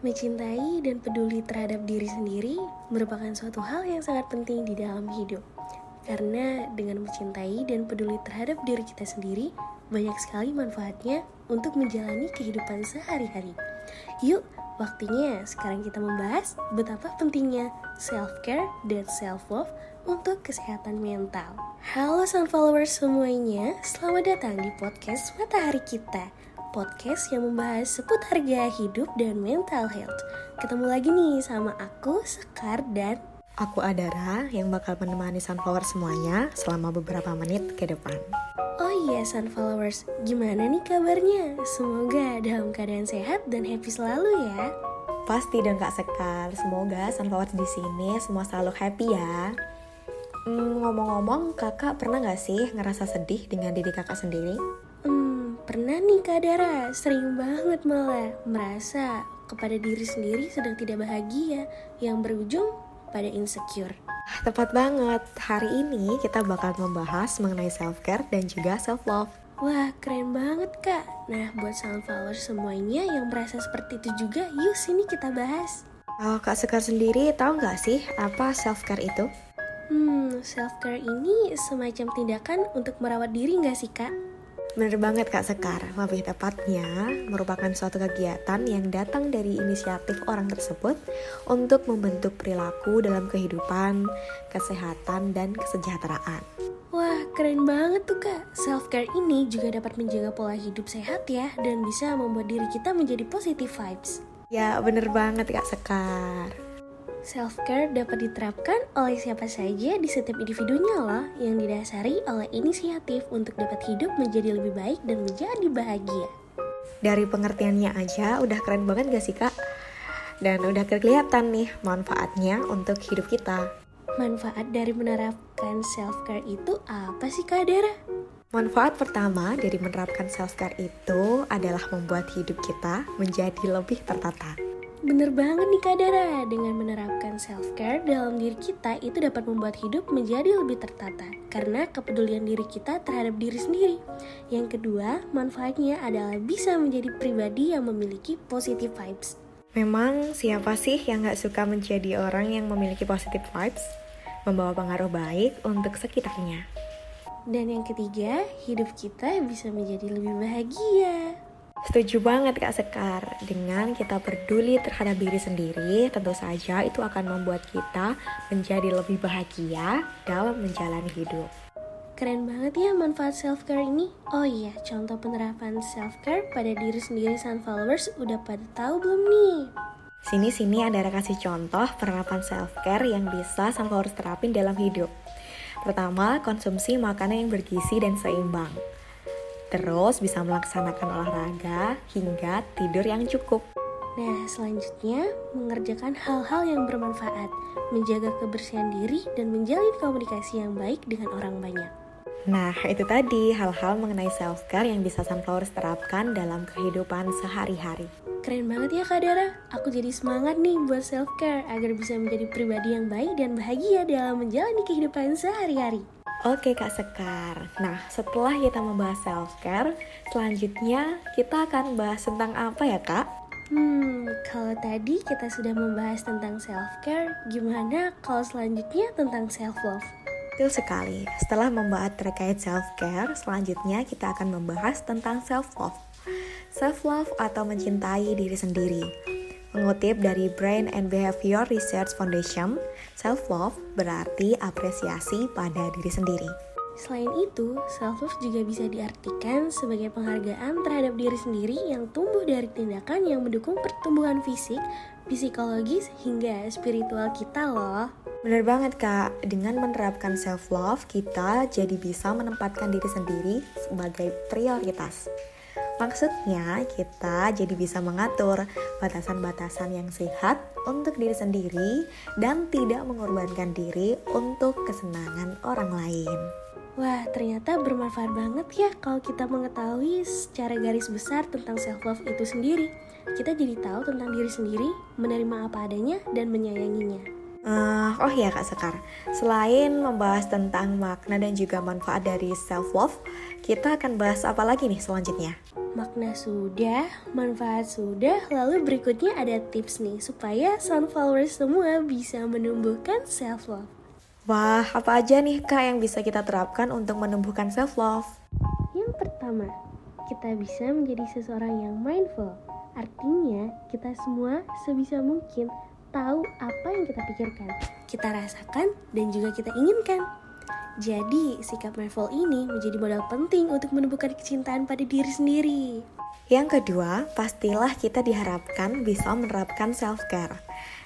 Mencintai dan peduli terhadap diri sendiri merupakan suatu hal yang sangat penting di dalam hidup. Karena dengan mencintai dan peduli terhadap diri kita sendiri, banyak sekali manfaatnya untuk menjalani kehidupan sehari-hari. Yuk, waktunya sekarang kita membahas betapa pentingnya self-care dan self-love untuk kesehatan mental. Halo Sunfollowers semuanya, selamat datang di podcast Matahari Kita podcast yang membahas seputar gaya hidup dan mental health. Ketemu lagi nih sama aku, Sekar, dan Aku Adara yang bakal menemani Sunflower semuanya selama beberapa menit ke depan. Oh iya Sunflowers, gimana nih kabarnya? Semoga dalam keadaan sehat dan happy selalu ya. Pasti dong Kak Sekar, semoga Sunflower di sini semua selalu happy ya. Hmm, ngomong-ngomong, kakak pernah gak sih ngerasa sedih dengan diri kakak sendiri? Pernah nih Kak Dara, sering banget malah merasa kepada diri sendiri sedang tidak bahagia yang berujung pada insecure. Tepat banget, hari ini kita bakal membahas mengenai self-care dan juga self-love. Wah, keren banget kak. Nah, buat Sunflower semuanya yang merasa seperti itu juga, yuk sini kita bahas. Kalau Kak Sekar sendiri tahu nggak sih apa self-care itu? Hmm, self-care ini semacam tindakan untuk merawat diri nggak sih kak? Bener banget Kak Sekar, lebih tepatnya merupakan suatu kegiatan yang datang dari inisiatif orang tersebut untuk membentuk perilaku dalam kehidupan, kesehatan, dan kesejahteraan. Wah, keren banget tuh kak. Self-care ini juga dapat menjaga pola hidup sehat ya, dan bisa membuat diri kita menjadi positive vibes. Ya bener banget Kak Sekar. Self-care dapat diterapkan oleh siapa saja di setiap individunya loh, yang didasari oleh inisiatif untuk dapat hidup menjadi lebih baik dan menjadi bahagia. Dari pengertiannya aja udah keren banget gak sih Kak? Dan udah kelihatan nih manfaatnya untuk hidup kita. Manfaat dari menerapkan self-care itu apa sih Kak Dara? Manfaat pertama dari menerapkan self-care itu adalah membuat hidup kita menjadi lebih tertata. Bener banget nih Kak Dara, dengan menerapkan self-care dalam diri kita itu dapat membuat hidup menjadi lebih tertata karena kepedulian diri kita terhadap diri sendiri. Yang kedua, manfaatnya adalah bisa menjadi pribadi yang memiliki positive vibes. Memang siapa sih yang gak suka menjadi orang yang memiliki positive vibes? Membawa pengaruh baik untuk sekitarnya. Dan yang ketiga, hidup kita bisa menjadi lebih bahagia. Setuju banget Kak Sekar, dengan kita peduli terhadap diri sendiri, tentu saja itu akan membuat kita menjadi lebih bahagia dalam menjalani hidup. Keren banget ya manfaat self-care ini. Oh iya, contoh penerapan self-care pada diri sendiri Sunfollowers udah pada tahu belum nih? Sini-sini ada kasih contoh penerapan self-care yang bisa Sunflowers terapin dalam hidup. Pertama, konsumsi makanan yang bergizi dan seimbang. Terus bisa melaksanakan olahraga hingga tidur yang cukup. Nah, selanjutnya mengerjakan hal-hal yang bermanfaat, menjaga kebersihan diri, dan menjalin komunikasi yang baik dengan orang banyak. Nah, itu tadi hal-hal mengenai self-care yang bisa Sunflowers terapkan dalam kehidupan sehari-hari. Keren banget ya Kak Dara, aku jadi semangat nih buat self-care agar bisa menjadi pribadi yang baik dan bahagia dalam menjalani kehidupan sehari-hari. Oke Kak Sekar, nah setelah kita membahas self-care, selanjutnya kita akan bahas tentang apa ya Kak? Hmm, kalau tadi kita sudah membahas tentang self-care, gimana kalau selanjutnya tentang self-love? Betul sekali, setelah membahas terkait self-care, selanjutnya kita akan membahas tentang self-love. Self-love atau mencintai diri sendiri. Mengutip dari Brain and Behavior Research Foundation, self-love berarti apresiasi pada diri sendiri. Selain itu, self-love juga bisa diartikan sebagai penghargaan terhadap diri sendiri yang tumbuh dari tindakan yang mendukung pertumbuhan fisik, psikologis, hingga spiritual kita loh. Bener banget kak, dengan menerapkan self-love, kita jadi bisa menempatkan diri sendiri sebagai prioritas. Maksudnya, kita jadi bisa mengatur batasan-batasan yang sehat untuk diri sendiri dan tidak mengorbankan diri untuk kesenangan orang lain. Wah, ternyata bermanfaat banget ya kalau kita mengetahui secara garis besar tentang self-love itu sendiri. Kita jadi tahu tentang diri sendiri, menerima apa adanya, dan menyayanginya. Uh, oh ya Kak Sekar, selain membahas tentang makna dan juga manfaat dari self-love, kita akan bahas apa lagi nih selanjutnya? Makna sudah, manfaat sudah, lalu berikutnya ada tips nih supaya sunflowers semua bisa menumbuhkan self-love. Wah, apa aja nih Kak yang bisa kita terapkan untuk menumbuhkan self-love? Yang pertama, kita bisa menjadi seseorang yang mindful. Artinya, kita semua sebisa mungkin tahu apa yang kita pikirkan, kita rasakan, dan juga kita inginkan. Jadi, sikap mindful ini menjadi modal penting untuk menemukan kecintaan pada diri sendiri. Yang kedua, pastilah kita diharapkan bisa menerapkan self-care.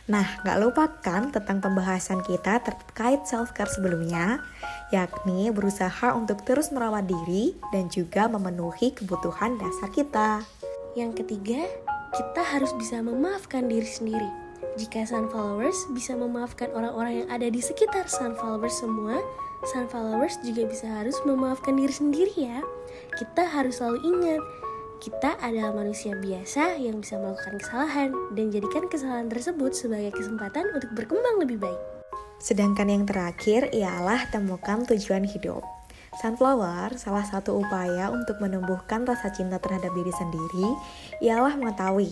Nah, gak lupakan tentang pembahasan kita terkait self-care sebelumnya, yakni berusaha untuk terus merawat diri dan juga memenuhi kebutuhan dasar kita. Yang ketiga, kita harus bisa memaafkan diri sendiri. Jika sunflowers bisa memaafkan orang-orang yang ada di sekitar sunflowers semua, sunflowers juga bisa harus memaafkan diri sendiri ya. Kita harus selalu ingat, kita adalah manusia biasa yang bisa melakukan kesalahan dan jadikan kesalahan tersebut sebagai kesempatan untuk berkembang lebih baik. Sedangkan yang terakhir ialah temukan tujuan hidup. Sunflower, salah satu upaya untuk menumbuhkan rasa cinta terhadap diri sendiri, ialah mengetahui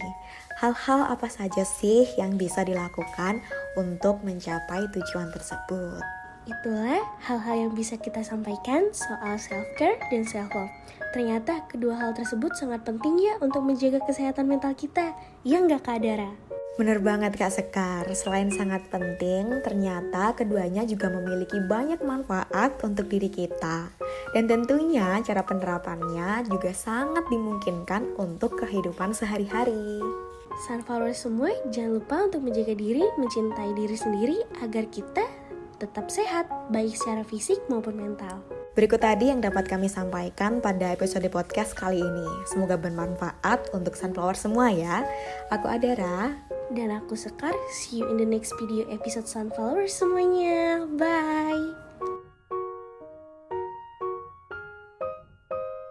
hal-hal apa saja sih yang bisa dilakukan untuk mencapai tujuan tersebut. Itulah hal-hal yang bisa kita sampaikan soal self-care dan self-love. Ternyata kedua hal tersebut sangat penting ya untuk menjaga kesehatan mental kita, ya nggak Kak Dara? Bener banget Kak Sekar, selain sangat penting, ternyata keduanya juga memiliki banyak manfaat untuk diri kita. Dan tentunya cara penerapannya juga sangat dimungkinkan untuk kehidupan sehari-hari. Sunflower semua, jangan lupa untuk menjaga diri, mencintai diri sendiri agar kita tetap sehat, baik secara fisik maupun mental. Berikut tadi yang dapat kami sampaikan pada episode podcast kali ini. Semoga bermanfaat untuk sunflower semua ya. Aku Adara. Dan aku Sekar. See you in the next video episode Sunflower semuanya. Bye.